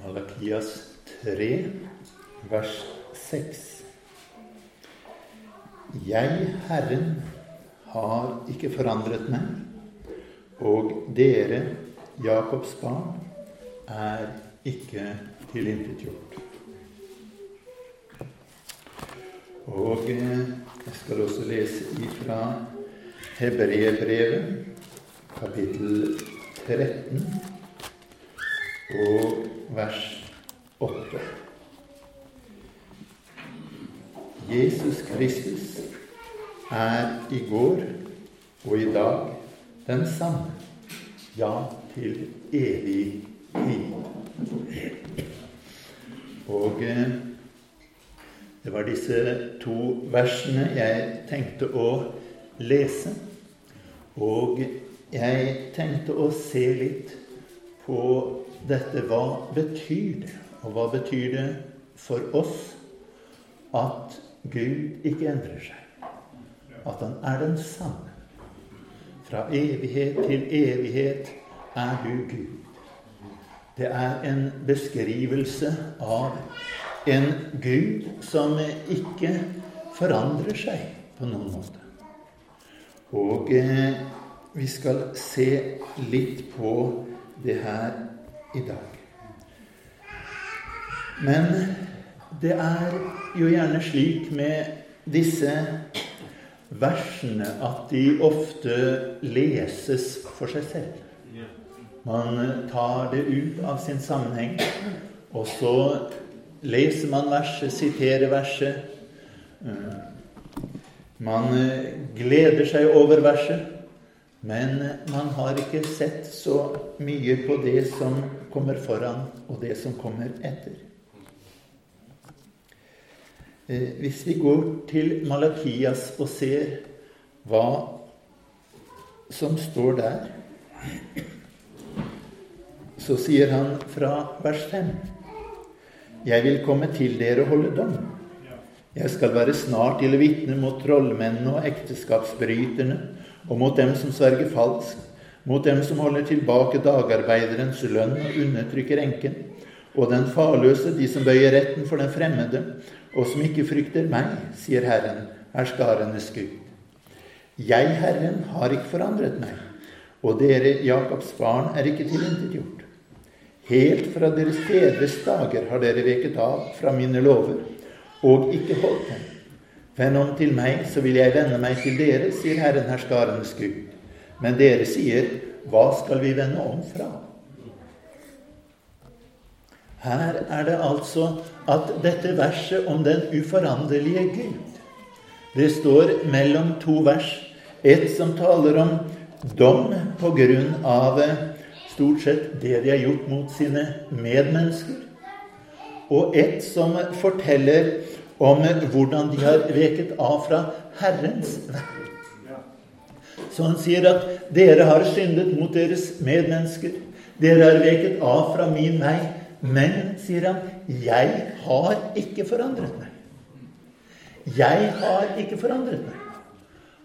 Malakias 3, vers 6. Jeg, Herren, har ikke forandret meg, og dere, Jakobs barn, er ikke tilintetgjort. Og eh, jeg skal også lese ifra Hebreerbrevet, kapittel 13, og vers 8. Jesus Kristus er i går og i dag den samme, ja, til evig tid. Og eh, det var disse to versene jeg tenkte å lese. Og jeg tenkte å se litt på dette. Hva betyr det? Og hva betyr det for oss at Gud ikke endrer seg? At han er den samme. Fra evighet til evighet er du Gud. Det er en beskrivelse av en Gud som ikke forandrer seg på noen måte. Og eh, vi skal se litt på det her i dag. Men det er jo gjerne slik med disse versene at de ofte leses for seg selv. Man tar det ut av sin sammenheng, og så leser man verset, siterer verset. Man gleder seg over verset, men man har ikke sett så mye på det som kommer foran, og det som kommer etter. Hvis vi går til Malakias og ser hva som står der så sier han fra vers 5.: Jeg vil komme til dere og holde dom. Jeg skal være snart til vitne mot trollmennene og ekteskapsbryterne, og mot dem som sverger falskt, mot dem som holder tilbake dagarbeiderens lønn og undertrykker enken, og den farløse, de som bøyer retten for den fremmede, og som ikke frykter meg, sier Herren, herskarenes Gud. Jeg, Herren, har ikke forandret meg, og dere, Jakobs barn, er ikke tilintetgjort. Helt fra deres fedres dager har dere veket av fra mine lover og ikke holdt dem. Vend om til meg, så vil jeg vende meg til dere, sier Herren herskarenes Gud. Men dere sier, hva skal vi vende om fra? Her er det altså at dette verset om den uforanderlige Gud, det står mellom to vers. Et som taler om dom på grunn av stort sett det de har gjort mot sine medmennesker. Og et som forteller om hvordan de har veket av fra Herrens vei. Så han sier at 'dere har syndet mot deres medmennesker'. 'Dere har veket av fra min vei'. Men, sier han, 'jeg har ikke forandret meg'. Jeg har ikke forandret meg.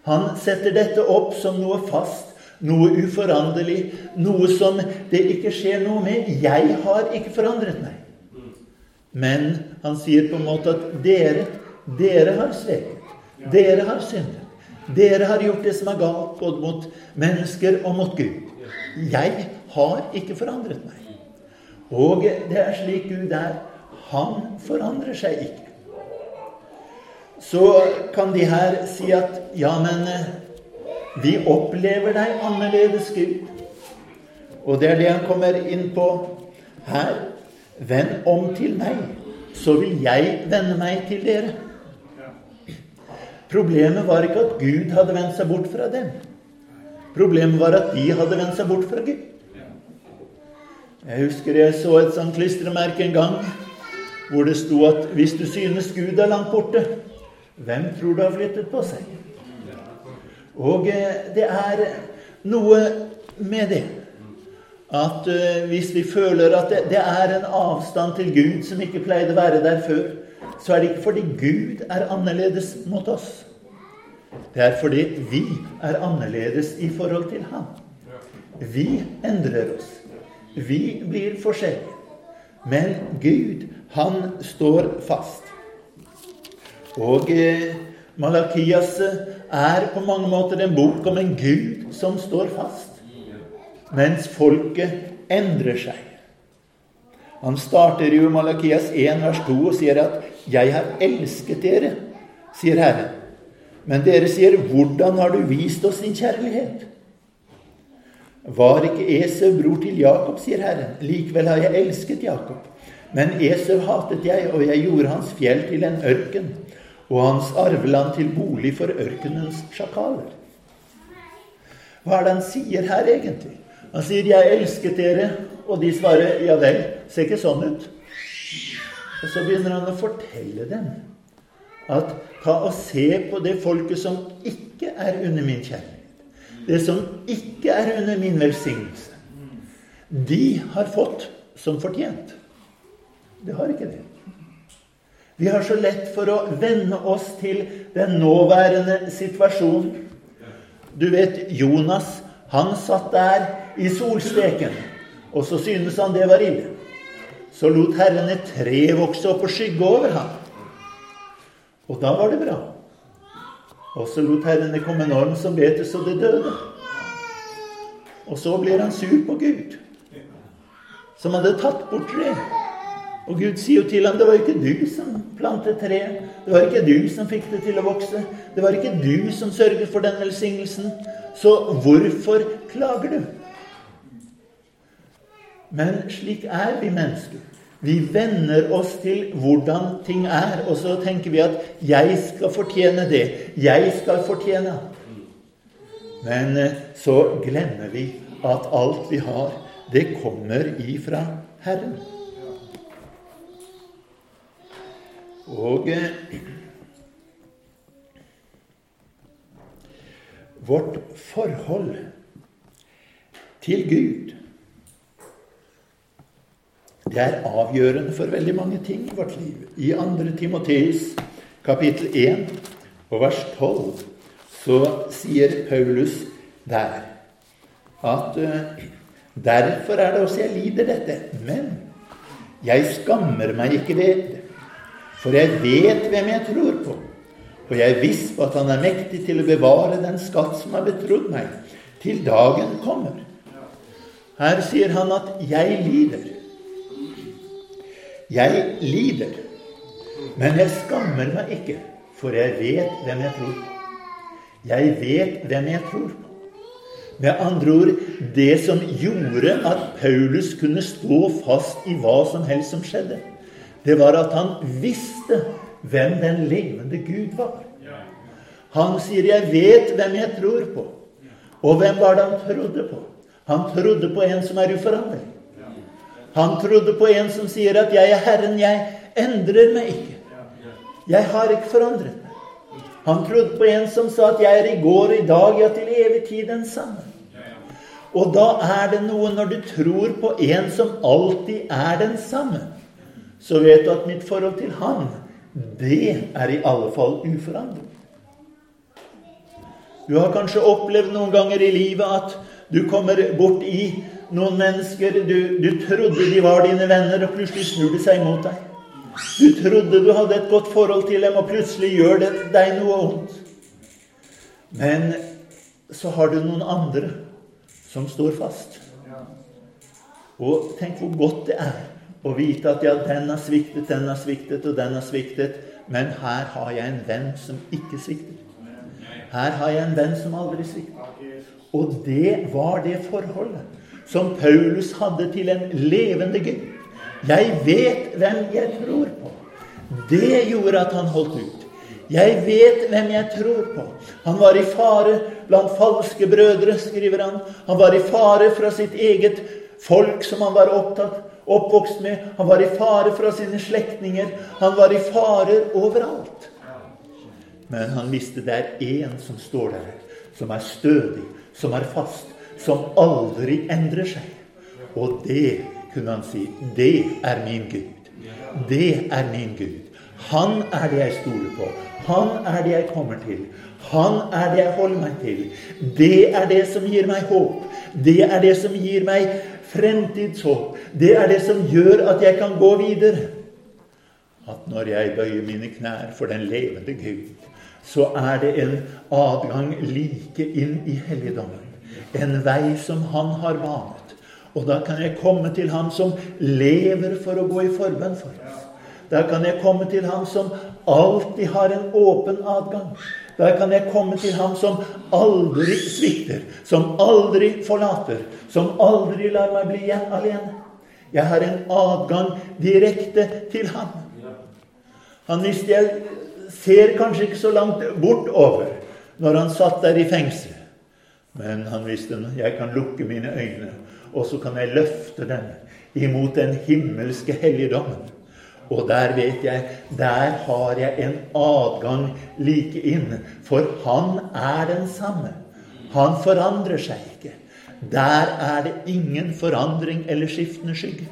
Han setter dette opp som noe fast noe uforanderlig, noe som det ikke skjer noe med. Jeg har ikke forandret meg. Men han sier på en måte at dere, dere har sveket. Dere har syndet. Dere har gjort det som er galt, både mot mennesker og mot Gud. Jeg har ikke forandret meg. Og det er slik Gud er. Han forandrer seg ikke. Så kan de her si at ja, men vi opplever deg annerledes, Gud. Og det er det han kommer inn på her. Vend om til meg, så vil jeg vende meg til dere. Problemet var ikke at Gud hadde vendt seg bort fra dem. Problemet var at de hadde vendt seg bort fra Gud. Jeg husker jeg så et sånt klistremerke en gang hvor det sto at hvis du synes Gud er langt borte, hvem tror du har flyttet på seg? Og eh, det er noe med det at eh, hvis vi føler at det er en avstand til Gud som ikke pleide å være der før, så er det ikke fordi Gud er annerledes mot oss. Det er fordi vi er annerledes i forhold til ham. Vi endrer oss. Vi blir forskjellige. Men Gud, han står fast. Og eh, Malakias er på mange måter en bok om en Gud som står fast, mens folket endrer seg. Han starter i Malakias 1 vers 2 og sier at 'Jeg har elsket dere', sier Herren. Men dere sier 'Hvordan har du vist oss din kjærlighet'? Var ikke Esau bror til Jakob, sier Herren. Likevel har jeg elsket Jakob. Men Esau hatet jeg, og jeg gjorde hans fjell til en ørken, og hans arveland til bolig for ørkenens sjakaler. Hva er det han sier her, egentlig? Han sier 'Jeg elsket dere', og de svarer 'Ja vel'. Ser ikke sånn ut. Og så begynner han å fortelle dem at ta og se på det folket som ikke er under min kjærlighet det som ikke er under min velsignelse, de har fått som fortjent. Det har ikke det. Vi har så lett for å venne oss til den nåværende situasjonen. Du vet, Jonas, han satt der i solsteken, og så synes han det var ille. Så lot Herren et tre vokse opp og skygge over ham. Og da var det bra. Og så lot Herren det komme en orm som bet så det døde. Og så blir han sur på Gud, som hadde tatt bort treet. Og Gud sier jo til ham det var ikke du som plantet treet. Det var ikke du som fikk det til å vokse. Det var ikke du som sørget for den velsignelsen. Så hvorfor klager du? Men slik er vi mennesker. Vi venner oss til hvordan ting er, og så tenker vi at 'jeg skal fortjene det'. Jeg skal fortjene. Men eh, så glemmer vi at alt vi har, det kommer ifra Herren. Og eh, vårt forhold til Gud det er avgjørende for veldig mange ting i vårt liv. I 2. Timoteus kapittel 1 og vers 12 så sier Paulus der at uh, derfor er det også jeg lider dette. Men jeg skammer meg ikke ved det, for jeg vet hvem jeg tror på. Og jeg er viss på at han er mektig til å bevare den skatt som er betrodd meg, til dagen kommer. Her sier han at 'jeg lider'. Jeg lider, men jeg skammer meg ikke, for jeg vet hvem jeg tror på. Jeg vet hvem jeg tror på. Med andre ord det som gjorde at Paulus kunne stå fast i hva som helst som skjedde, det var at han visste hvem den levende Gud var. Han sier 'Jeg vet hvem jeg tror på'. Og hvem var det han trodde på? Han trodde på en som er uforanderlig. Han trodde på en som sier at 'jeg er Herren, jeg endrer meg ikke'. Jeg har ikke forandret meg. Han trodde på en som sa at 'jeg er i går og i dag, ja, til evig tid den samme'. Og da er det noe når du tror på en som alltid er den samme, så vet du at mitt forhold til han, det er i alle fall uforandret. Du har kanskje opplevd noen ganger i livet at du kommer bort i noen mennesker du, du, trodde de var dine venner, og plutselig snur de seg mot deg. Du trodde du hadde et godt forhold til dem, og plutselig gjør det deg noe ondt. Men så har du noen andre som står fast. Og tenk hvor godt det er å vite at ja, den har sviktet, den har sviktet, og den har sviktet. Men her har jeg en venn som ikke svikter. Her har jeg en venn som aldri svikter. Og det var det forholdet som Paulus hadde til en levende Gud. Jeg vet hvem jeg tror på. Det gjorde at han holdt ut. Jeg vet hvem jeg tror på. Han var i fare blant falske brødre, skriver han. Han var i fare fra sitt eget folk som han var opptatt, oppvokst med. Han var i fare fra sine slektninger. Han var i fare overalt. Men han visste det er én som står der, som er stødig, som er fast, som aldri endrer seg. Og det, kunne han si, det er min Gud. Det er min Gud. Han er det jeg stoler på. Han er det jeg kommer til. Han er det jeg holder meg til. Det er det som gir meg håp. Det er det som gir meg fremtidshåp. Det er det som gjør at jeg kan gå videre. At når jeg bøyer mine knær for den levende Gud, så er det en adgang like inn i helligdommen. En vei som Han har banet. Og da kan jeg komme til Ham som lever for å gå i forbønn for oss. Da kan jeg komme til Ham som alltid har en åpen adgang. Da kan jeg komme til Ham som aldri svikter, som aldri forlater, som aldri lar meg bli igjen alene. Jeg har en adgang direkte til Ham. Han visste jeg ser kanskje ikke så langt bortover når han satt der i fengsel. Men han visste jeg kan lukke mine øyne, og så kan jeg løfte dem imot den himmelske helligdommen. Og der vet jeg Der har jeg en adgang like inn. For han er den samme. Han forandrer seg ikke. Der er det ingen forandring eller skiftende skygge.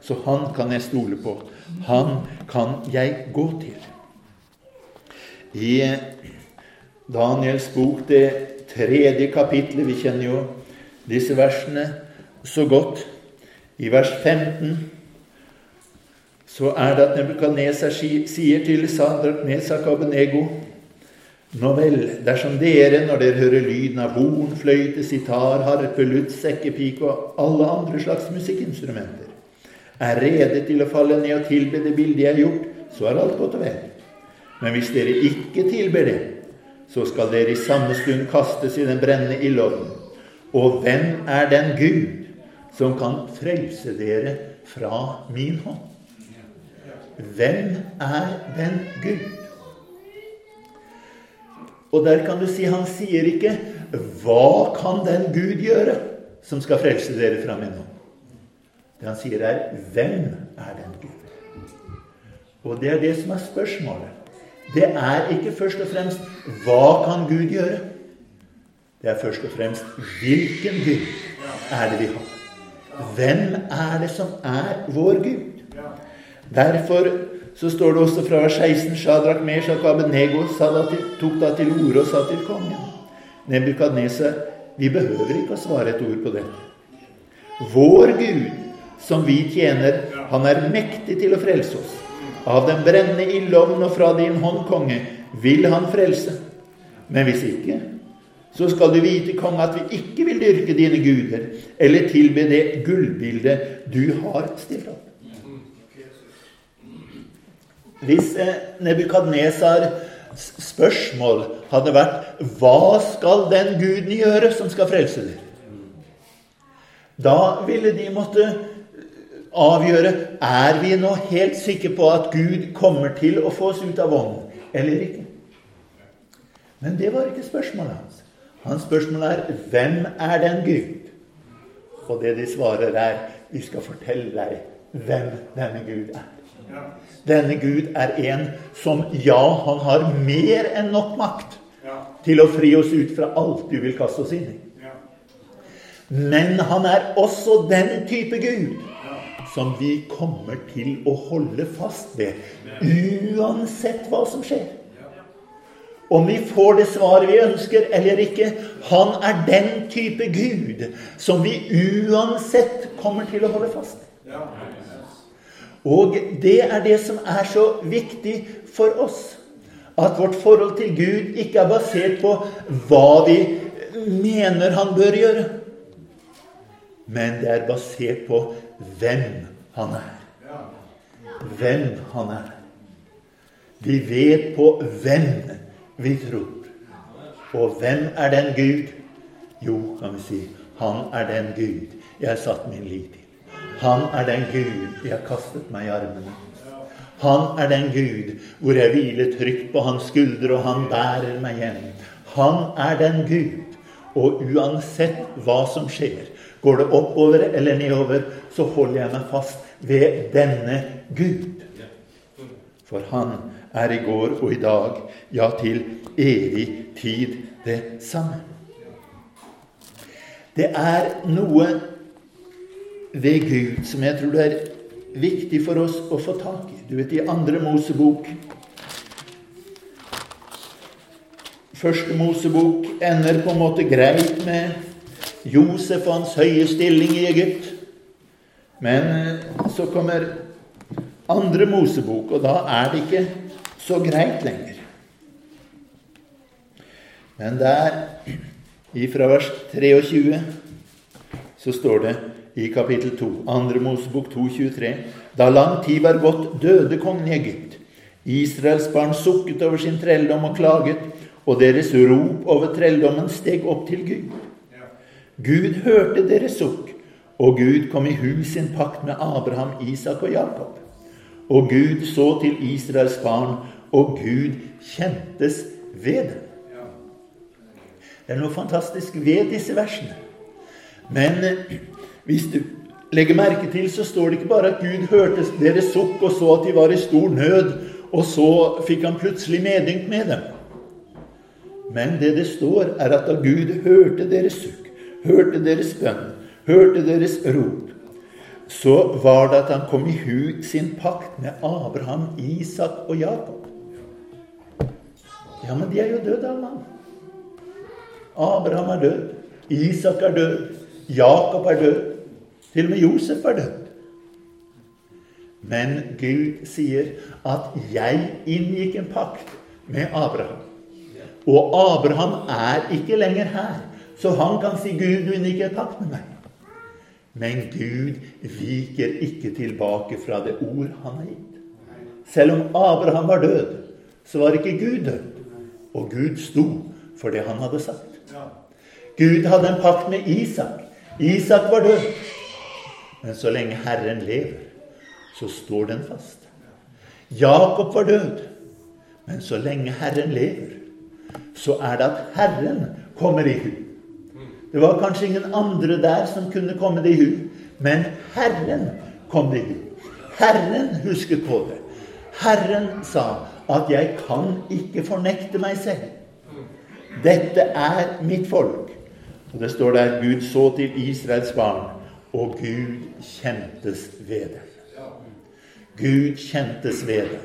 Så han kan jeg stole på. Han kan jeg gå til. I Daniels bok, det tredje kapitlet Vi kjenner jo disse versene så godt. I vers 15 så er det at Nebukadneser sier til Sadrak, Mesak og Benego Nå vel, dersom dere, når dere hører lyden av horn, fløyte, sitar, harpe, lutt, sekkepike og alle andre slags musikkinstrumenter, er rede til å falle ned og tilbe det bildet jeg har gjort, så er alt godt og vel. Men hvis dere ikke tilber det, så skal dere i samme stund kastes i den brennende ildovnen. Og hvem er den Gud som kan frelse dere fra min hånd? Hvem er den Gud? Og der kan du si Han sier ikke 'Hva kan den Gud gjøre som skal frelse dere fra min hånd?' Det han sier, er 'Hvem er den Gud?' Og det er det som er spørsmålet. Det er ikke først og fremst 'Hva kan Gud gjøre?' Det er først og fremst 'Hvilken Gud er det vi har?' Hvem er det som er vår Gud? Derfor så står det også fra vers 16 Shadrach, Meshach Abenego tok da til orde og sa til kongen Nebukadneser, vi behøver ikke å svare et ord på dette. Vår Gud, som vi tjener, han er mektig til å frelse oss. Av den brennende ildovn og fra din hånd, konge, vil han frelse. Men hvis ikke, så skal du vite, konge, at vi ikke vil dyrke dine guder eller tilbe det gullbildet du har stilt opp. Hvis eh, Nebukadnesars spørsmål hadde vært 'Hva skal den guden gjøre som skal frelse dere?' Da ville de måtte avgjøre er vi nå helt sikre på at Gud kommer til å få oss ut av vognen eller ikke. Men det var ikke spørsmålet hans. Hans spørsmål er 'Hvem er den Gud?' Og det de svarer, er 'Vi skal fortelle deg hvem denne Gud er'. Denne Gud er en som, ja, han har mer enn nok makt til å fri oss ut fra alt du vil kaste oss inn i. Men han er også den type Gud som vi kommer til å holde fast ved, uansett hva som skjer. Om vi får det svaret vi ønsker eller ikke, han er den type Gud som vi uansett kommer til å holde fast ved. Og det er det som er så viktig for oss. At vårt forhold til Gud ikke er basert på hva vi mener han bør gjøre. Men det er basert på hvem han er. Hvem han er. Vi vet på hvem vi tror. Og hvem er den Gud? Jo, kan vi si, han er den Gud jeg har satt min lit til. Han er den Gud jeg har kastet meg i armene. Han er den Gud hvor jeg hviler trygt på hans skuldre, og han bærer meg hjem. Han er den Gud. Og uansett hva som skjer, går det oppover eller nedover, så holder jeg meg fast ved denne Gud. For han er i går og i dag, ja, til evig tid det samme. Det er noe ved Gud som jeg tror det er viktig for oss å få tak i. Du vet, i andre Mosebok Første Mosebok ender på en måte greit med Josef og hans høye stilling i Egypt. Men eh, så kommer andre Mosebok, og da er det ikke så greit lenger. Men der, ifra vers 23, så står det i kapittel 2, andre Mosebok 2,23.: Da lang tid var gått, døde kongen i Egypt. Israels barn sukket over sin trelldom og klaget, og deres rop over trelldommen steg opp til Gud. Gud hørte deres sukk, og Gud kom i hu sin pakt med Abraham, Isak og Jakob. Og Gud så til Israels barn, og Gud kjentes ved dem. Det er noe fantastisk ved disse versene. Men hvis du legger merke til, så står det ikke bare at Gud hørte deres sukk og så at de var i stor nød, og så fikk han plutselig medynk med dem. Men det det står, er at da Gud hørte deres sukk, hørte deres bønn, hørte deres rop, så var det at han kom i hu sin pakt med Abraham, Isak og Jakob. Ja, men de er jo døde, alle mann. Abraham er død. Isak er død. Jakob er død. Til og med Josef er død. Men Gud sier at 'jeg inngikk en pakt med Abraham'. Og Abraham er ikke lenger her, så han kan si 'Gud, du inngikk en pakt med meg'. Men Gud viker ikke tilbake fra det ord han har gitt. Selv om Abraham var død, så var ikke Gud død. Og Gud sto for det han hadde sagt. Gud hadde en pakt med Isak. Isak var død. Men så lenge Herren lever, så står den fast. Jakob var død. Men så lenge Herren lever, så er det at Herren kommer i hu. Det var kanskje ingen andre der som kunne komme det i hu, men Herren kom det i hu. Herren husket på det. Herren sa at 'jeg kan ikke fornekte meg selv'. Dette er mitt folk. Og det står der Gud så til Israels barn, og Gud kjentes ved dem. Gud kjentes ved dem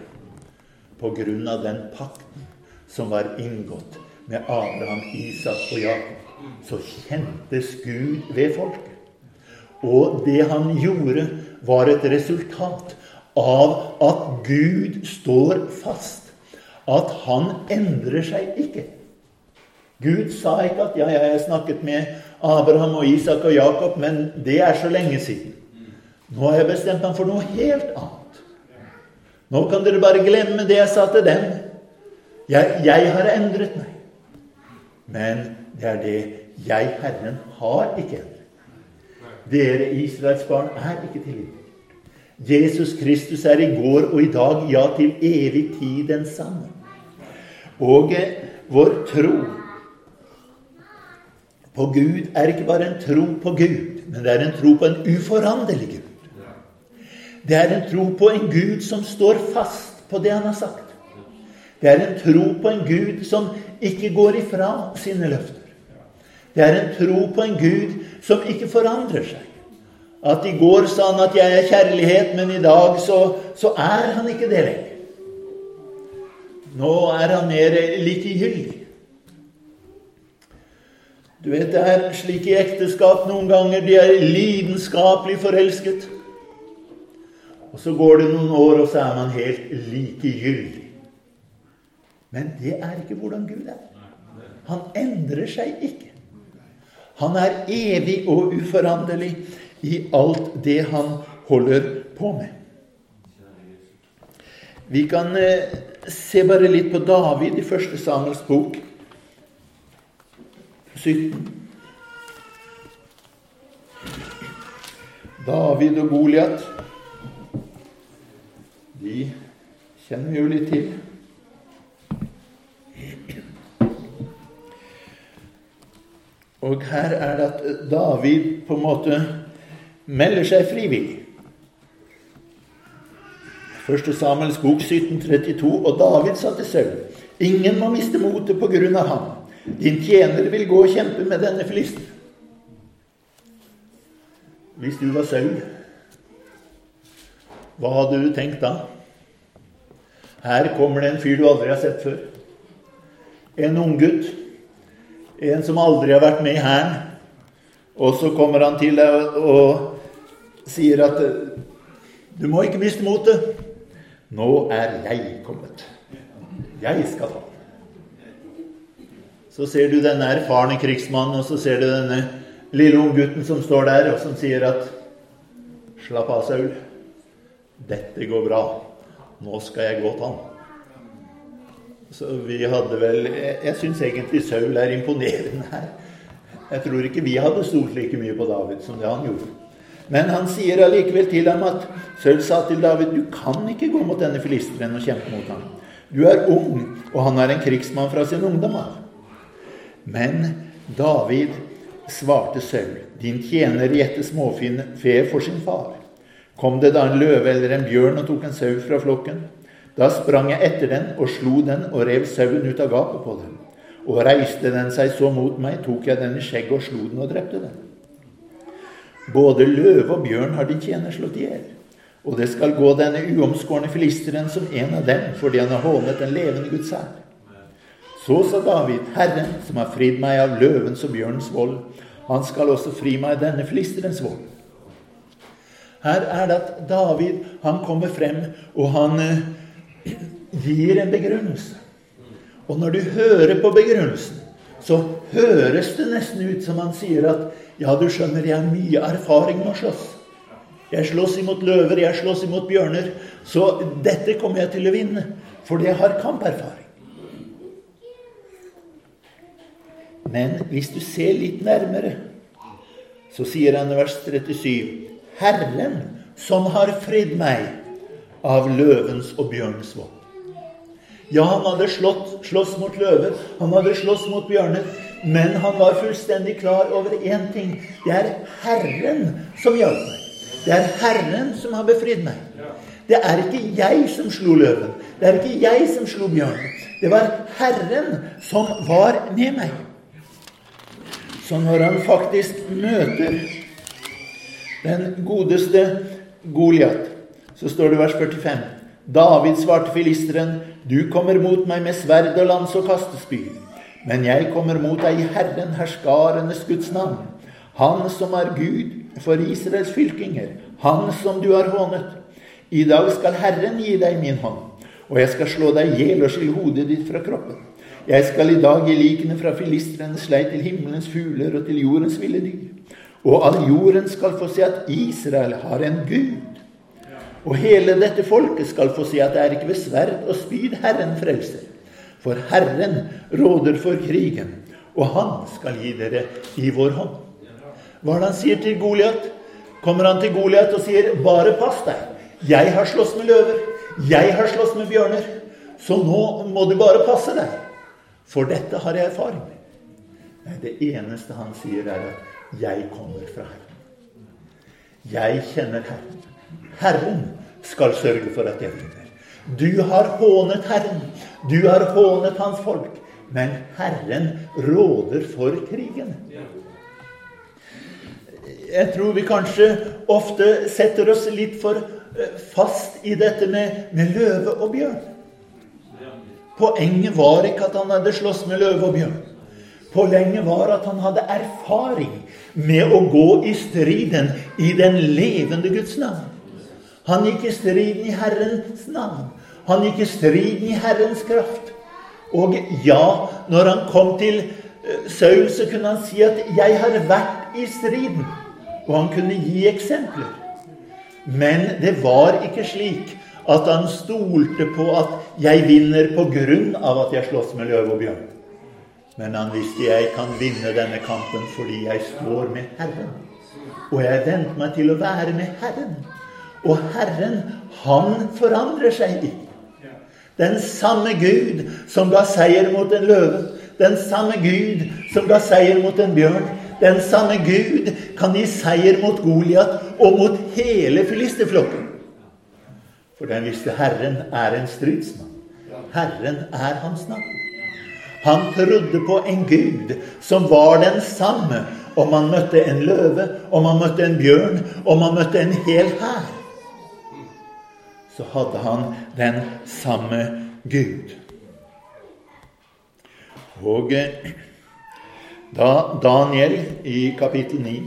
på grunn av den pakten som var inngått med Abraham, Isak og Jakob. Så kjentes Gud ved folket. Og det han gjorde, var et resultat av at Gud står fast. At han endrer seg ikke. Gud sa ikke at 'ja, jeg har snakket med Abraham og Isak og Jakob', men det er så lenge siden. Nå har jeg bestemt ham for noe helt annet. Nå kan dere bare glemme det jeg sa til dem. Jeg, jeg har endret meg. Men det er det jeg, Herren, har ikke endret. Dere Israels barn er ikke tilgitt. Jesus Kristus er i går og i dag, ja, til evig tid den samme. Og eh, vår tro på Gud er ikke bare en tro på Gud, men det er en tro på en uforanderlig Gud. Det er en tro på en Gud som står fast på det han har sagt. Det er en tro på en Gud som ikke går ifra sine løfter. Det er en tro på en Gud som ikke forandrer seg. At i går sa han at 'jeg er kjærlighet', men i dag så, så er han ikke det lenger. Nå er han mer likegyldig. Du vet, det er slik i ekteskap noen ganger. De er lidenskapelig forelsket. Og så går det noen år, og så er man helt likegyldig. Men det er ikke hvordan Gud er. Han endrer seg ikke. Han er evig og uforanderlig i alt det han holder på med. Vi kan eh, se bare litt på David i første Samuels bok. 17. David og Goliat, de kjenner vi jo litt til. Og her er det at David på en måte melder seg frivillig. Første Samuels bok 1732, og David sa til Saul Ingen må miste motet på grunn av ham. Din tjener vil gå og kjempe med denne filisten. Hvis du var Saul, hva hadde du tenkt da? Her kommer det en fyr du aldri har sett før. En unggutt. En som aldri har vært med i hæren. Og så kommer han til deg og sier at du må ikke miste motet. Nå er jeg kommet. Jeg skal ta Så ser du denne erfarne krigsmannen, og så ser du denne lille unggutten som står der, og som sier at Slapp av, Saul. Dette går bra. Nå skal jeg gå til ham. Så vi hadde vel Jeg, jeg syns egentlig Saul er imponerende her. Jeg tror ikke vi hadde stolt like mye på David som det han gjorde. Men han sier allikevel til ham at Saul sa til David du kan ikke gå mot denne filisteren og kjempe mot ham. Du er ung, og han er en krigsmann fra sin ungdom av. Men David svarte Saul, din tjener gjette småfe for sin far. Kom det da en løve eller en bjørn og tok en sau fra flokken? Da sprang jeg etter den og slo den og rev sauen ut av gapet på den. Og reiste den seg så mot meg, tok jeg den i skjegget og slo den og drepte den. Både løve og bjørn har de tjener slått i hjel. Og det skal gå denne uomskårne filisteren som en av dem, fordi han har hånet den levende Guds hær. Så sa David, Herren, som har fridd meg av løvens og bjørnens vold, han skal også fri meg av denne filisterens vold. Her er det at David han kommer frem, og han eh, gir en begrunnelse. Og når du hører på begrunnelsen, så høres det nesten ut som han sier at ja, du skjønner, jeg har mye erfaring med å slåss. Jeg slåss imot løver, jeg slåss imot bjørner. Så dette kommer jeg til å vinne, fordi jeg har kamperfaring. Men hvis du ser litt nærmere, så sier han i vers 37.: Herren som har fridd meg av løvens og bjørnens våpen. Ja, han hadde slått, slåss mot løver, han hadde slåss mot bjørner, men han var fullstendig klar over én ting. Det er Herren som hjalp meg. Det er Herren som har befridd meg. Det er ikke jeg som slo løven. Det er ikke jeg som slo bjørnen. Det var Herren som var med meg. Så når han faktisk møter den godeste Goliat, så står det vers 45 David svarte filisteren, du kommer mot meg med sverd og lans og kastespyd. Men jeg kommer mot deg i Herren herskarenes Guds navn. Han som er Gud for Israels fylkinger, han som du har hånet. I dag skal Herren gi deg min hånd, og jeg skal slå deg i hjel og skille hodet ditt fra kroppen. Jeg skal i dag gi likene fra filistrenes lei til himmelens fugler og til jordens ville dyr. Og all jorden skal få se at Israel har en Gud. Og hele dette folket skal få se at det er ikke ved sverd og spyd Herren frelser. For Herren råder for krigen, og han skal gi dere i vår hånd. Hva er det han sier til Goliat? Kommer han til Goliat og sier, 'Bare pass deg. Jeg har slåss med løver. Jeg har slåss med bjørner. Så nå må du bare passe deg.' For dette har jeg erfaring med. Nei, det eneste han sier, er at 'jeg kommer fra Herren'. Jeg kjenner Herren. Herren skal sørge for at jeg vinner. Du har hånet Herren. Du har hånet hans folk. Men Herren råder for krigen. Jeg tror vi kanskje ofte setter oss litt for eh, fast i dette med, med løve og bjørn. Poenget var ikke at han hadde slåss med løve og bjørn. Poenget var at han hadde erfaring med å gå i striden i den levende Guds navn. Han gikk i striden i Herrens navn. Han gikk i striden i Herrens kraft. Og ja, når han kom til eh, Saul, så kunne han si at 'jeg har vært i striden'. Og han kunne gi eksempler. Men det var ikke slik at han stolte på at 'jeg vinner på grunn av at jeg slåss med løve og bjørn'. Men han visste 'jeg kan vinne denne kampen fordi jeg står med Herren'. Og jeg venter meg til å være med Herren. Og Herren, han forandrer seg ikke. Den samme Gud som ga seier mot en løve, den samme Gud som ga seier mot en bjørn, den samme Gud kan gi seier mot Goliat og mot hele filisterflokken. For den visste Herren er en stridsmann. Herren er hans navn. Han trodde på en Gud som var den samme om han møtte en løve, om han møtte en bjørn, om han møtte en hel hær så hadde han den samme Gud. Og eh, da Daniel i kapittel 9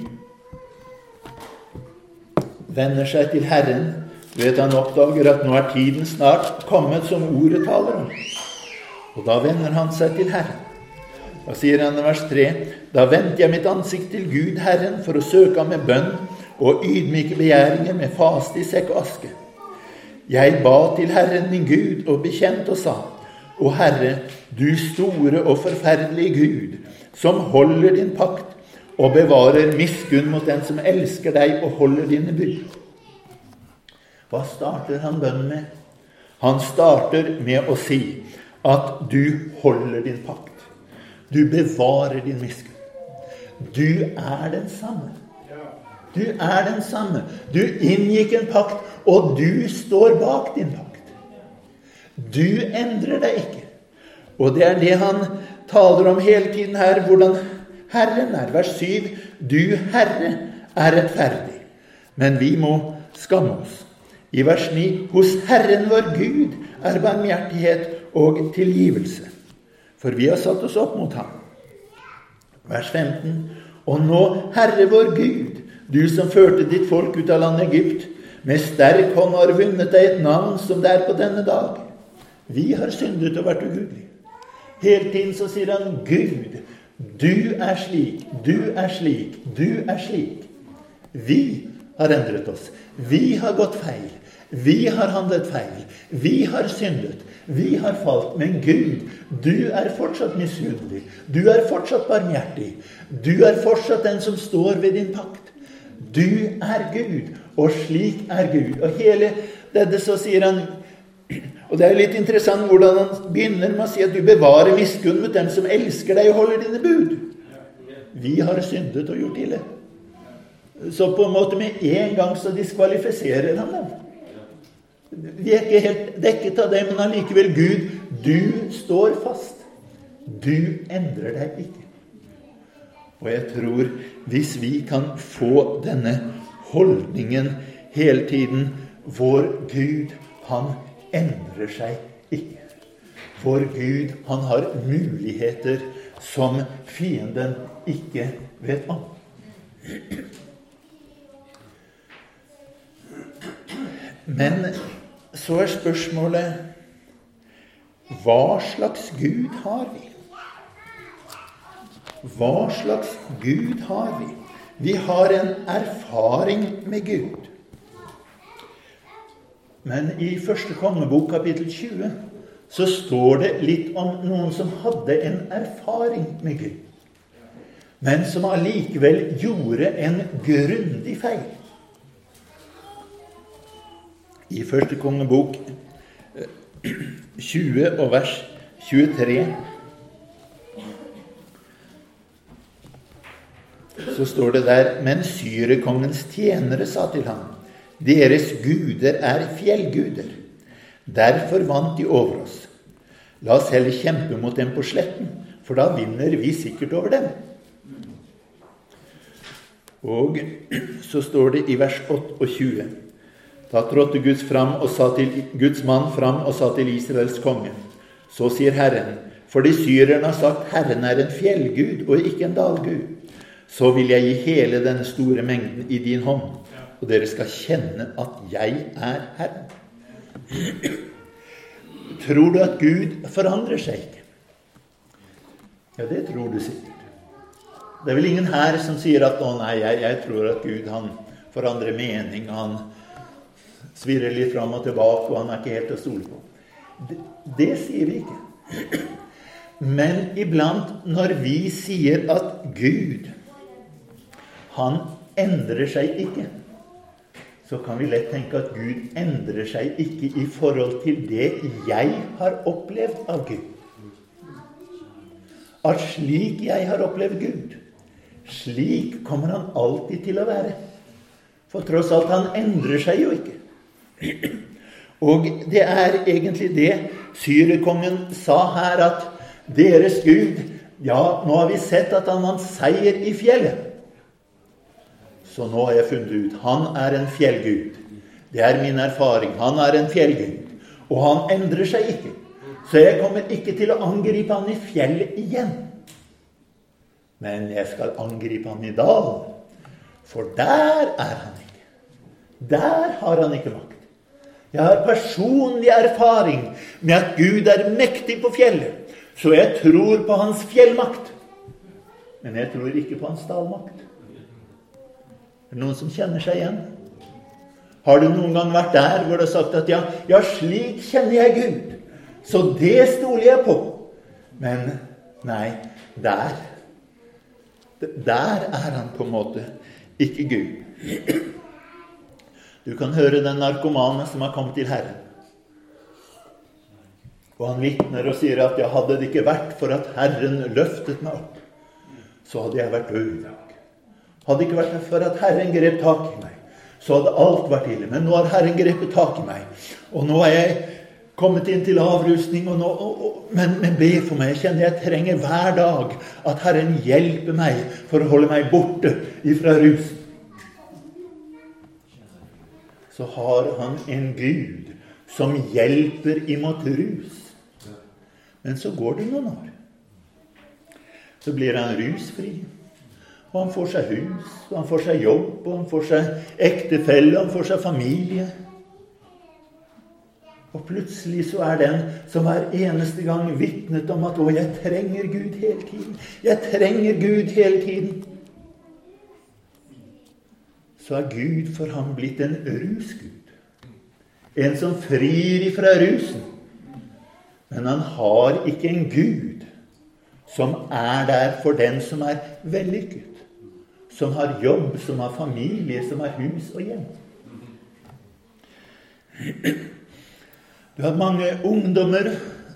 vender seg til Herren, vet han oppdager at nå er tiden snart kommet som ordet taler om. Og da vender han seg til Herren. Da sier han i vers 3.: Da vendte jeg mitt ansikt til Gud, Herren, for å søke ham med bønn og ydmyke begjæringer med faste i sekk og aske. Jeg ba til Herren min Gud og bekjente og sa:" Å Herre, du store og forferdelige Gud, som holder din pakt og bevarer miskunn mot den som elsker deg og holder dine bud. Hva starter han bønnen med? Han starter med å si at du holder din pakt. Du bevarer din miskunn. Du er den samme. Du er den samme. Du inngikk en pakt, og du står bak din pakt. Du endrer deg ikke. Og det er det han taler om hele tiden her, hvordan Herren er. Vers 7. Du, Herre, er rettferdig, men vi må skamme oss. I vers 9. Hos Herren vår Gud er barmhjertighet og tilgivelse, for vi har satt oss opp mot ham. Vers 15. Og nå, Herre vår Gud, du som førte ditt folk ut av landet Egypt, med sterk hånd har vunnet deg et navn som det er på denne dag. Vi har syndet og vært ugudelige. Hele tiden så sier han Gud, du er slik, du er slik, du er slik. Vi har endret oss. Vi har gått feil. Vi har handlet feil. Vi har syndet. Vi har falt. Men Gud, du er fortsatt misunnelig. Du er fortsatt barmhjertig. Du er fortsatt den som står ved din pakt. Du er Gud, og slik er Gud. Og hele dette så sier han og Det er litt interessant hvordan han begynner med å si at du bevarer miskunn mot dem som elsker deg og holder dine bud. Vi har syndet og gjort ille. Så på en måte med en gang så diskvalifiserer han dem. Vi er ikke helt dekket av det, men allikevel Gud, du står fast. Du endrer deg ikke. Og jeg tror hvis vi kan få denne holdningen hele tiden Vår Gud, han endrer seg ikke. Vår Gud, han har muligheter som fienden ikke vet om. Men så er spørsmålet hva slags Gud har vi? Hva slags Gud har vi? Vi har en erfaring med Gud. Men i første kongebok, kapittel 20, så står det litt om noen som hadde en erfaring med Gud, men som allikevel gjorde en grundig feil. I første kongebok 20 eh, og vers 23 så står det der Men syrekongens tjenere sa til ham deres guder er fjellguder. Derfor vant de over oss. La oss heller kjempe mot dem på sletten, for da vinner vi sikkert over dem. Og så står det i vers 28 Da trådte Guds, til, Guds mann fram og sa til Israels konge Så sier Herren, fordi syrerne har sagt Herren er en fjellgud og ikke en dalgud, så vil jeg gi hele denne store mengden i din hånd og dere skal kjenne at jeg er Herren. Tror du at Gud forandrer seg ikke? Ja, det tror du sikkert. Det er vel ingen her som sier at 'Å nei, jeg, jeg tror at Gud han forandrer mening', han svirrer litt fram og tilbake, og han er ikke helt til å stole på. Det, det sier vi ikke. Men iblant når vi sier at Gud, han endrer seg ikke så kan vi lett tenke at Gud endrer seg ikke i forhold til det jeg har opplevd av Gud. At slik jeg har opplevd Gud, slik kommer han alltid til å være. For tross alt, han endrer seg jo ikke. Og det er egentlig det syrekongen sa her, at deres Gud Ja, nå har vi sett at han vant seier i fjellet. Så nå har jeg funnet ut han er en fjellgud. Det er min erfaring. Han er en fjellgud. Og han endrer seg ikke. Så jeg kommer ikke til å angripe han i fjellet igjen. Men jeg skal angripe han i dalen. For der er han ikke. Der har han ikke makt. Jeg har personlig erfaring med at Gud er mektig på fjellet, så jeg tror på hans fjellmakt. Men jeg tror ikke på hans dalmakt. Er det noen som kjenner seg igjen? Har du noen gang vært der hvor du har sagt at ja, ja, slik kjenner jeg Gud, så det stoler jeg på. Men nei, der Der er han på en måte ikke Gud. Du kan høre den narkomane som har kommet til Herren. Og han vitner og sier at ja, hadde det ikke vært for at Herren løftet meg opp, så hadde jeg vært død. Hadde ikke vært for at Herren grep tak i meg, så hadde alt vært ille. Men nå har Herren grepet tak i meg, og nå er jeg kommet inn til avrusning. Og nå, og, og, men, men be for meg. Jeg kjenner jeg trenger hver dag at Herren hjelper meg for å holde meg borte ifra rusen så har han en Gud som hjelper imot rus. Men så går det noen år. Så blir han rusfri. Og han får seg hus, og han får seg jobb, og han får seg ektefelle, han får seg familie. Og plutselig så er den som hver eneste gang vitnet om at 'Å, jeg trenger Gud hele tiden'. Jeg trenger Gud hele tiden så er Gud for ham blitt en rusgud. En som frir ifra rusen. Men han har ikke en gud som er der for den som er vellykket. Som har jobb, som har familie, som har hus og hjem. Du har mange ungdommer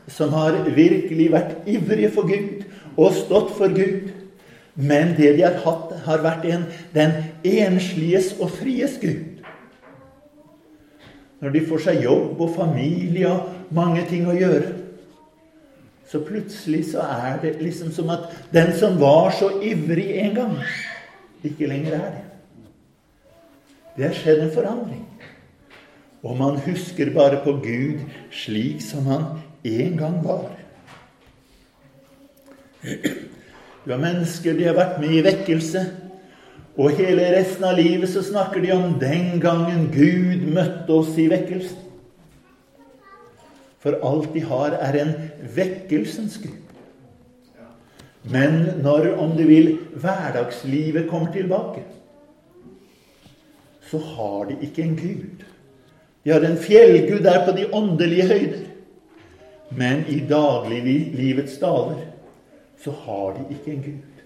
som har virkelig vært ivrige for Gud og stått for Gud. Men det de har hatt, har vært en, den ensliges og fries Gud. Når de får seg jobb og familie og mange ting å gjøre, så plutselig så er det liksom som at den som var så ivrig en gang, ikke lenger er det. Det har skjedd en forandring. Og man husker bare på Gud slik som han en gang var. Du har mennesker de har vært med i vekkelse. Og hele resten av livet så snakker de om den gangen Gud møtte oss i vekkelsen. For alt de har, er en vekkelsens Gud. Men når, om du vil, hverdagslivet kommer tilbake, så har de ikke en Gud. De har en fjellgud der på de åndelige høyder. Men i dagliglivets daler så har de ikke en Gud.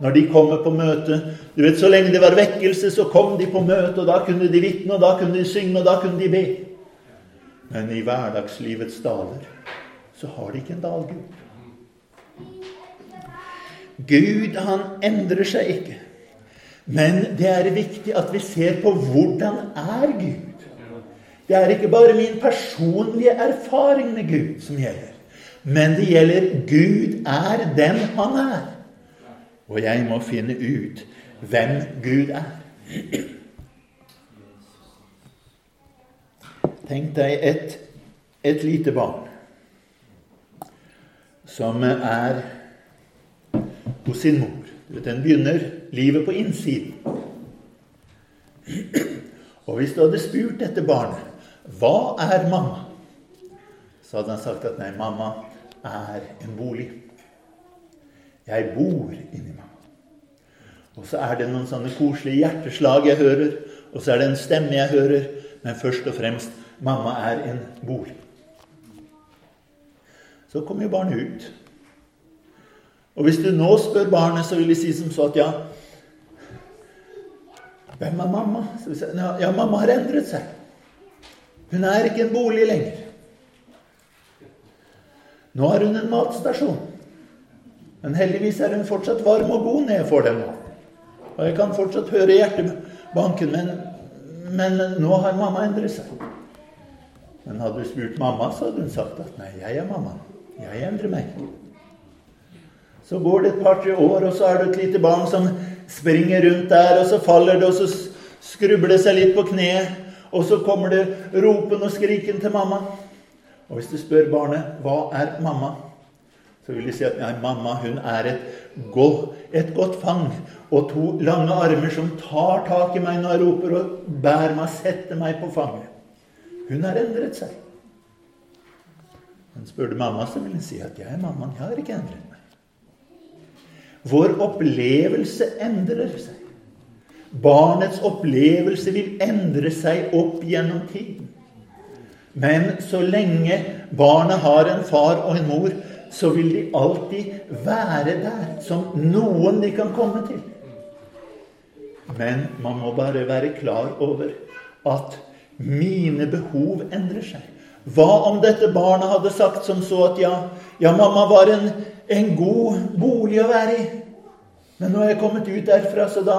Når de kommer på møte du vet, Så lenge det var vekkelse, så kom de på møte, og da kunne de vitne, og da kunne de synge, og da kunne de be. Men i hverdagslivets daler så har de ikke en dalgud. Gud, han endrer seg ikke. Men det er viktig at vi ser på hvordan er Gud. Det er ikke bare min personlige erfaring med Gud som gjelder. Men det gjelder Gud er den han er. Og jeg må finne ut hvem Gud er. Tenk deg et, et lite barn som er hos sin mor. Den begynner livet på innsiden. Og hvis du hadde spurt dette barnet hva er mamma, så hadde han sagt at nei, mamma er en bolig. Jeg bor inni mamma. Og så er det noen sånne koselige hjerteslag jeg hører, og så er det en stemme jeg hører, men først og fremst mamma er en bolig. Så kommer jo barnet ut. Og hvis du nå spør barnet, så vil de si som så at ja Hvem er mamma? Ja, mamma har endret seg. Hun er ikke en bolig lenger. Nå har hun en matstasjon. Men heldigvis er hun fortsatt varm og god når jeg får den nå. Og jeg kan fortsatt høre hjertebanken, men, men nå har mamma endret seg. Men hadde du spurt mamma, så hadde hun sagt at nei, jeg er mamma. Jeg endrer meg. Så går det et par-tre år, og så er det et lite barn som springer rundt der, og så faller det, og så skrubler det seg litt på kneet, og så kommer det ropen og skriken til mamma. Og hvis du spør barnet 'Hva er mamma?', så vil de si at nei, mamma hun er et, godt, et godt fang. Og to lange armer som tar tak i meg når jeg roper og bærer meg setter meg på fanget. Hun har endret seg. Men spør du mamma, så vil hun si at jeg er mammaen. Jeg har ikke endret. Vår opplevelse endrer seg. Barnets opplevelse vil endre seg opp gjennom tiden. Men så lenge barnet har en far og en mor, så vil de alltid være der som noen de kan komme til. Men man må bare være klar over at mine behov endrer seg. Hva om dette barnet hadde sagt som så at ja, ja mamma var en, en god bolig å være i, men nå er jeg kommet ut derfra, så da,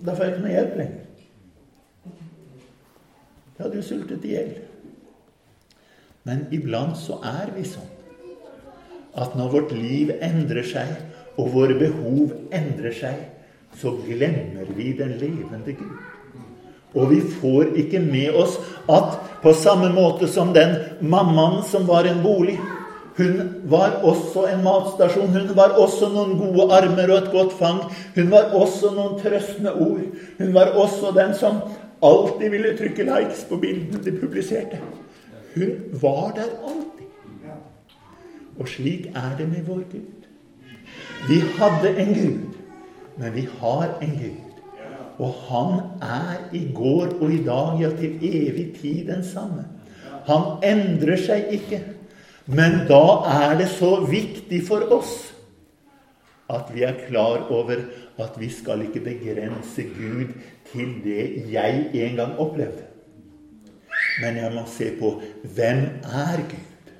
da får jeg ikke noe hjelp lenger. Da hadde jo sultet i hjel. Men iblant så er vi sånn at når vårt liv endrer seg, og våre behov endrer seg, så glemmer vi den levende Gud. Og vi får ikke med oss at på samme måte som den mammaen som var en bolig Hun var også en matstasjon. Hun var også noen gode armer og et godt fang. Hun var også noen trøstende ord. Hun var også den som alltid ville trykke likes på bildene de publiserte. Hun var der alltid. Og slik er det med vår Gud. Vi hadde en Gud, men vi har en Gud og han er i går og i dag, ja, til evig tid den samme. Han endrer seg ikke. Men da er det så viktig for oss at vi er klar over at vi skal ikke begrense Gud til det jeg en gang opplevde. Men jeg må se på hvem er Gud?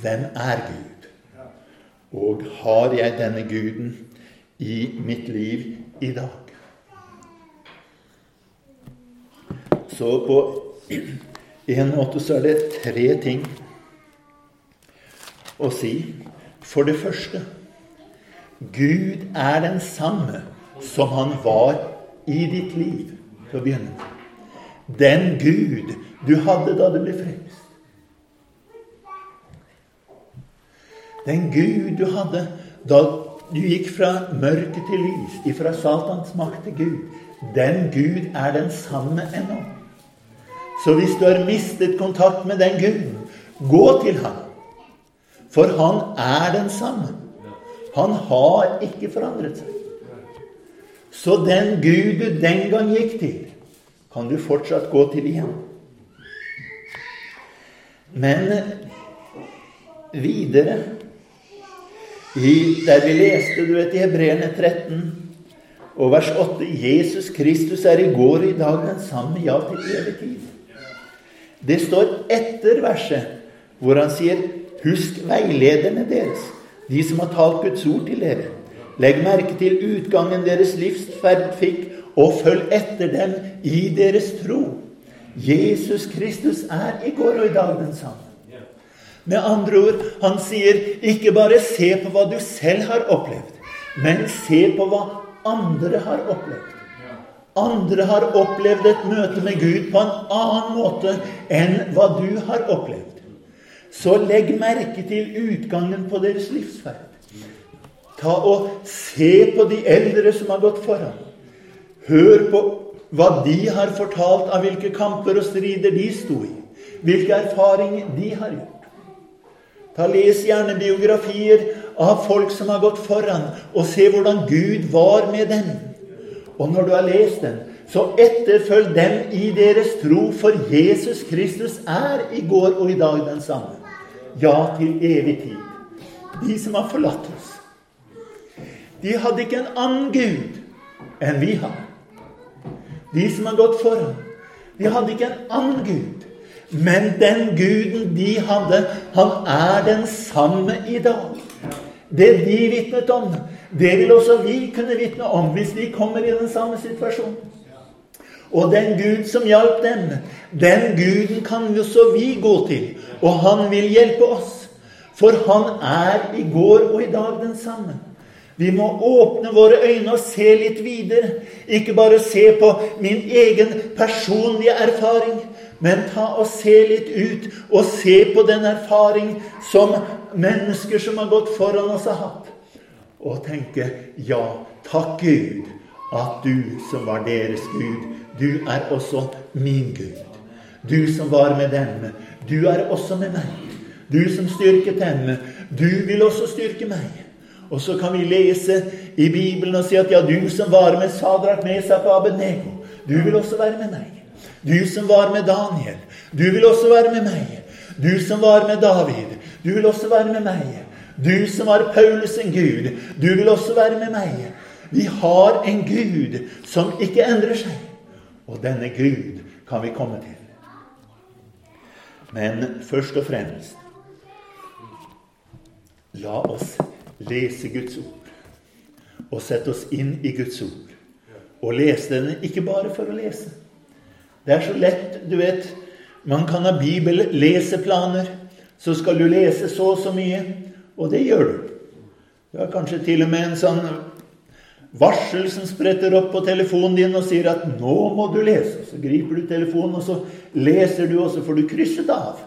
Hvem er Gud? Og har jeg denne Guden i mitt liv i dag? Så på en måte så er det tre ting å si. For det første Gud er den samme som han var i ditt liv til å begynne med. Den Gud du hadde da du ble frelst. Den Gud du hadde da du gikk fra mørke til lys, ifra Satans makt til Gud. Den Gud er den samme ennå. Så hvis du har mistet kontakt med den Guden, gå til ham. For han er den samme. Han har ikke forandret seg. Så den Gud du den gang gikk til, kan du fortsatt gå til igjen. Men videre i, Der vi leste du vet, i Hebreerne 13 og vers 8 Jesus Kristus er i går og i dag den samme, ja, til evig tid. Det står etter verset hvor han sier, 'Husk veilederne deres, de som har talt Guds ord til dere.' 'Legg merke til utgangen deres livsferd fikk, og følg etter dem i deres tro.' Jesus Kristus er i går og i dag den samme. Med andre ord, han sier ikke bare se på hva du selv har opplevd, men se på hva andre har opplevd. Andre har opplevd et møte med Gud på en annen måte enn hva du har opplevd. Så legg merke til utgangen på deres livsferd. Ta og Se på de eldre som har gått foran. Hør på hva de har fortalt av hvilke kamper og strider de sto i. Hvilke erfaringer de har gjort. Ta Les gjerne biografier av folk som har gått foran, og se hvordan Gud var med dem. Og når du har lest den, så etterfølg dem i deres tro, for Jesus Kristus er i går og i dag den samme. Ja, til evig tid. De som har forlatt oss. De hadde ikke en annen Gud enn vi har. De som har gått foran, de hadde ikke en annen Gud. Men den guden de hadde, han er den samme i dag. Det de vitnet om, det vil også vi kunne vitne om hvis vi kommer i den samme situasjonen. Og den Gud som hjalp dem, den Guden kan jo så vi gå til. Og han vil hjelpe oss. For han er i går og i dag den samme. Vi må åpne våre øyne og se litt videre. Ikke bare se på min egen personlige erfaring, men ta og se litt ut og se på den erfaring som mennesker som har gått foran oss, har hatt. Og tenke ja, takk Gud, at du som var deres Gud, du er også min Gud. Du som var med dem, du er også med meg. Du som styrket dem, du vil også styrke meg. Og så kan vi lese i Bibelen og si at ja, du som var med Sadrak, Mesak og Abednego, du vil også være med meg. Du som var med Daniel, du vil også være med meg. Du som var med David, du vil også være med meg. Du som var Paulus en Gud, du vil også være med meg. Vi har en Gud som ikke endrer seg. Og denne Gud kan vi komme til. Men først og fremst la oss lese Guds ord og sette oss inn i Guds ord. Og lese den ikke bare for å lese. Det er så lett, du vet Man kan ha bibelleseplaner. Så skal du lese så og så mye. Og det gjør du. Du har kanskje til og med en sånn varsel som spretter opp på telefonen din og sier at 'nå må du lese'. Så griper du telefonen, og så leser du, og så får du krysset av.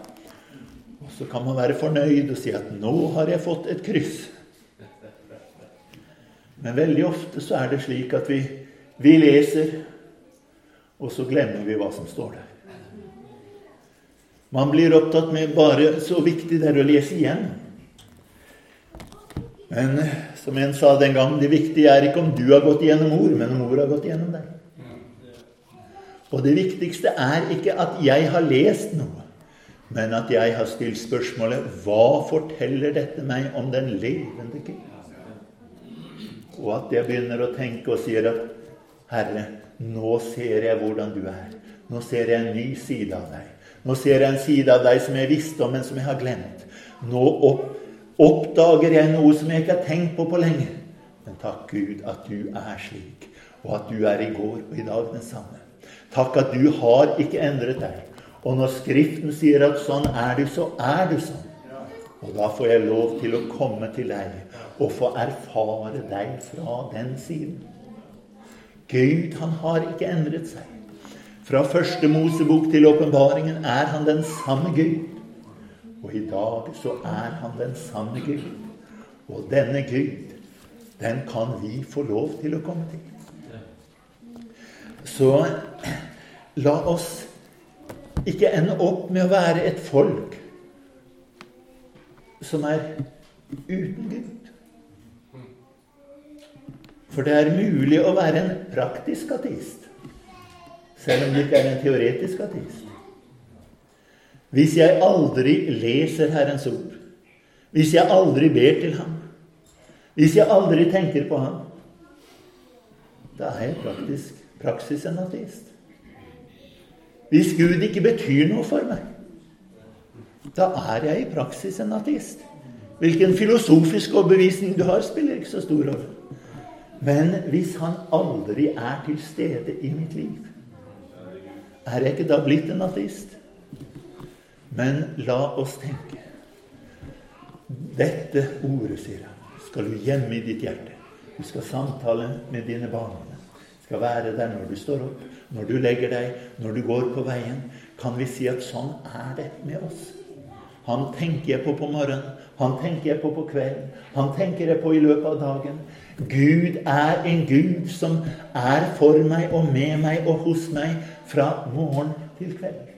Og så kan man være fornøyd og si at 'nå har jeg fått et kryss'. Men veldig ofte så er det slik at vi, vi leser, og så glemmer vi hva som står der. Man blir opptatt med bare så viktig det er å lese igjen. Men som en sa den gang, det viktige er ikke om du har gått gjennom ord, men om ord har gått gjennom deg. Og det viktigste er ikke at jeg har lest noe, men at jeg har stilt spørsmålet hva forteller dette meg om den levende Gud? Og at jeg begynner å tenke og sier at Herre, nå ser jeg hvordan du er. Nå ser jeg en ny side av deg. Nå ser jeg en side av deg som jeg visste om, men som jeg har glemt. Nå opp, oppdager jeg noe som jeg ikke har tenkt på på lenge. Men takk Gud at du er slik, og at du er i går og i dag den samme. Takk at du har ikke endret deg. Og når Skriften sier at sånn er du, så er du sånn. Og da får jeg lov til å komme til deg og få erfare deg fra den siden. Gud, han har ikke endret seg. Fra første Mosebok til åpenbaringen er han den samme Gud. Og i dag så er han den sanne Gud. Og denne Gud, den kan vi få lov til å komme til. Så la oss ikke ende opp med å være et folk som er uten Gud. For det er mulig å være en praktisk ateist, selv om det ikke er en teoretisk ateist. Hvis jeg aldri leser Herrens ord, hvis jeg aldri ber til Ham, hvis jeg aldri tenker på Ham, da er jeg praktisk praksis en ateist. Hvis Gud ikke betyr noe for meg, da er jeg i praksis en ateist. Hvilken filosofisk overbevisning du har, spiller ikke så stor rolle. Men hvis han aldri er til stede i mitt liv, er jeg ikke da blitt en ateist? Men la oss tenke. Dette ordet, sier han, skal du gjemme i ditt hjerte. Du skal samtale med dine barn. Skal være der når du står opp, når du legger deg, når du går på veien. Kan vi si at sånn er det med oss? Han tenker jeg på på morgenen. Han tenker jeg på på kvelden. Han tenker jeg på i løpet av dagen. Gud er en Gud som er for meg og med meg og hos meg fra morgen til kveld.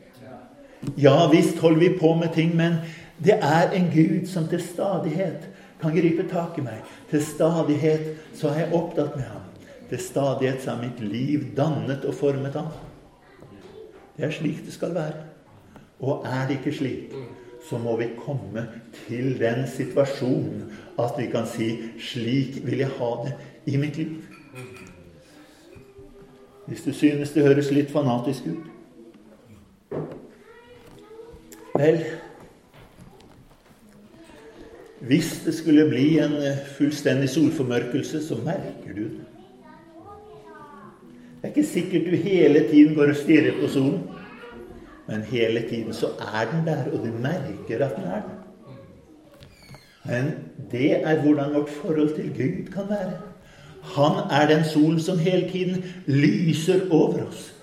Ja visst holder vi på med ting, men det er en Gud som til stadighet kan gripe tak i meg. Til stadighet så er jeg opptatt med ham. Til stadighet så er mitt liv dannet og formet av ham. Det er slik det skal være. Og er det ikke slik, så må vi komme til den situasjonen at vi kan si 'Slik vil jeg ha det i mitt liv'. Hvis du synes det høres litt fanatisk ut Vel Hvis det skulle bli en fullstendig solformørkelse, så merker du det. Det er ikke sikkert du hele tiden går og stirrer på solen. Men hele tiden så er den der, og du merker at den er der. Men det er hvordan vårt forhold til Gud kan være. Han er den solen som hele tiden lyser over oss.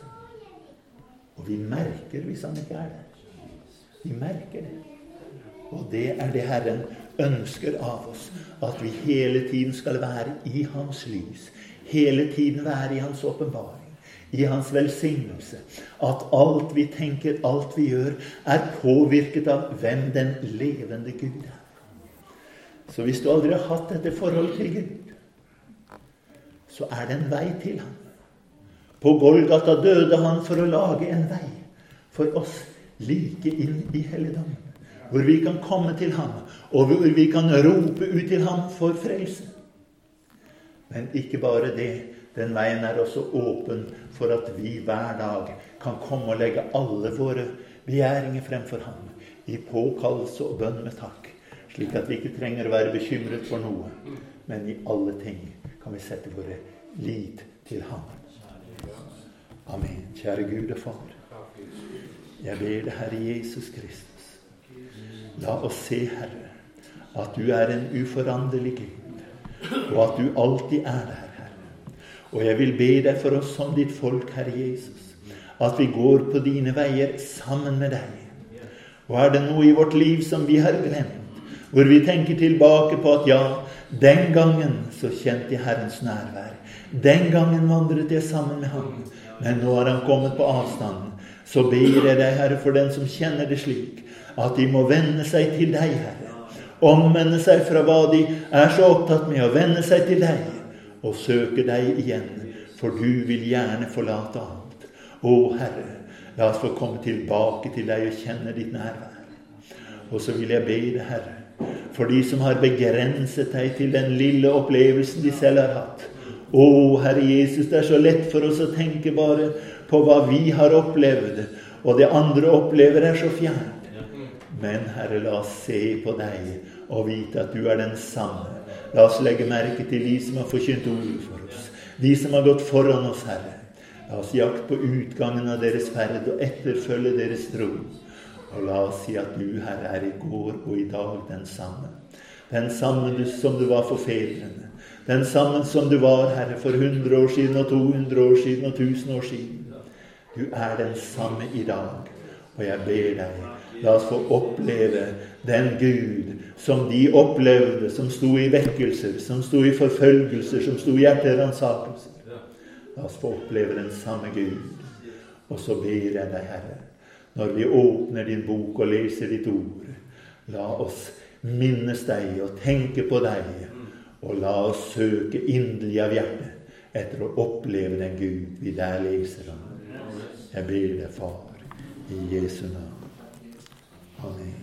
Og vi merker hvis han ikke er der. Vi merker det. Og det er det Herren ønsker av oss. At vi hele tiden skal være i Hans lys. Hele tiden være i Hans åpenbaring i hans velsignelse. At alt vi tenker, alt vi gjør, er påvirket av hvem den levende Gud er. Så hvis du aldri har hatt dette forholdet til Gud, så er det en vei til ham. På Golgata døde han for å lage en vei for oss like inn i helligdommen. Hvor vi kan komme til ham, og hvor vi kan rope ut til ham for frelse. Men ikke bare det. Den veien er også åpen for at vi hver dag kan komme og legge alle våre begjæringer fremfor ham i påkallelse og bønn med takk, slik at vi ikke trenger å være bekymret for noe, men i alle ting kan vi sette våre lit til ham. Amen. Kjære Gud og Far. Jeg ber deg, Herre Jesus Kristus, la oss se, Herre, at du er en uforanderlig Gud, og at du alltid er der. Herre. Og jeg vil be deg for oss som ditt folk, Herre Jesus, at vi går på dine veier sammen med deg. Og er det noe i vårt liv som vi har glemt, hvor vi tenker tilbake på at ja, den gangen så kjente jeg Herrens nærvær. Den gangen vandret jeg sammen med ham. Men nå har han kommet på avstand. Så ber jeg deg, Herre, for den som kjenner det slik, at de må vende seg til deg, Herre. Omvende seg fra hva de er så opptatt med, å vende seg til deg og søke deg igjen, for du vil gjerne forlate alt. Å, Herre, la oss få komme tilbake til deg og kjenne ditt nærvær. Og så vil jeg be deg, Herre, for de som har begrenset deg til den lille opplevelsen de selv har hatt. Å, Herre Jesus, det er så lett for oss å tenke bare på hva vi har opplevd, og det andre opplever, er så fjernt. Men Herre, la oss se på deg og vite at du er den samme La oss legge merke til de som har forkynt ordet for oss. De som har gått foran oss, Herre. La oss jakte på utgangen av deres ferd og etterfølge deres tro. Og la oss si at du, Herre, er i går og i dag den samme. Den samme som du var for fedrene. Den samme som du var, Herre, for 100 år siden og 200 år siden og 1000 år siden. Du er den samme i dag. Og jeg ber deg, la oss få oppleve den Gud som de opplevde, som sto i vekkelser, som sto i forfølgelser, som sto i hjerteransakelser. La oss få oppleve den samme Gud. Og så ber jeg deg, Herre, når vi åpner din bok og leser ditt ord, la oss minnes deg og tenke på deg, og la oss søke inderlig av hjertet etter å oppleve den Gud vi der leser om. Jeg ber deg, Far, i Jesu navn. Amen.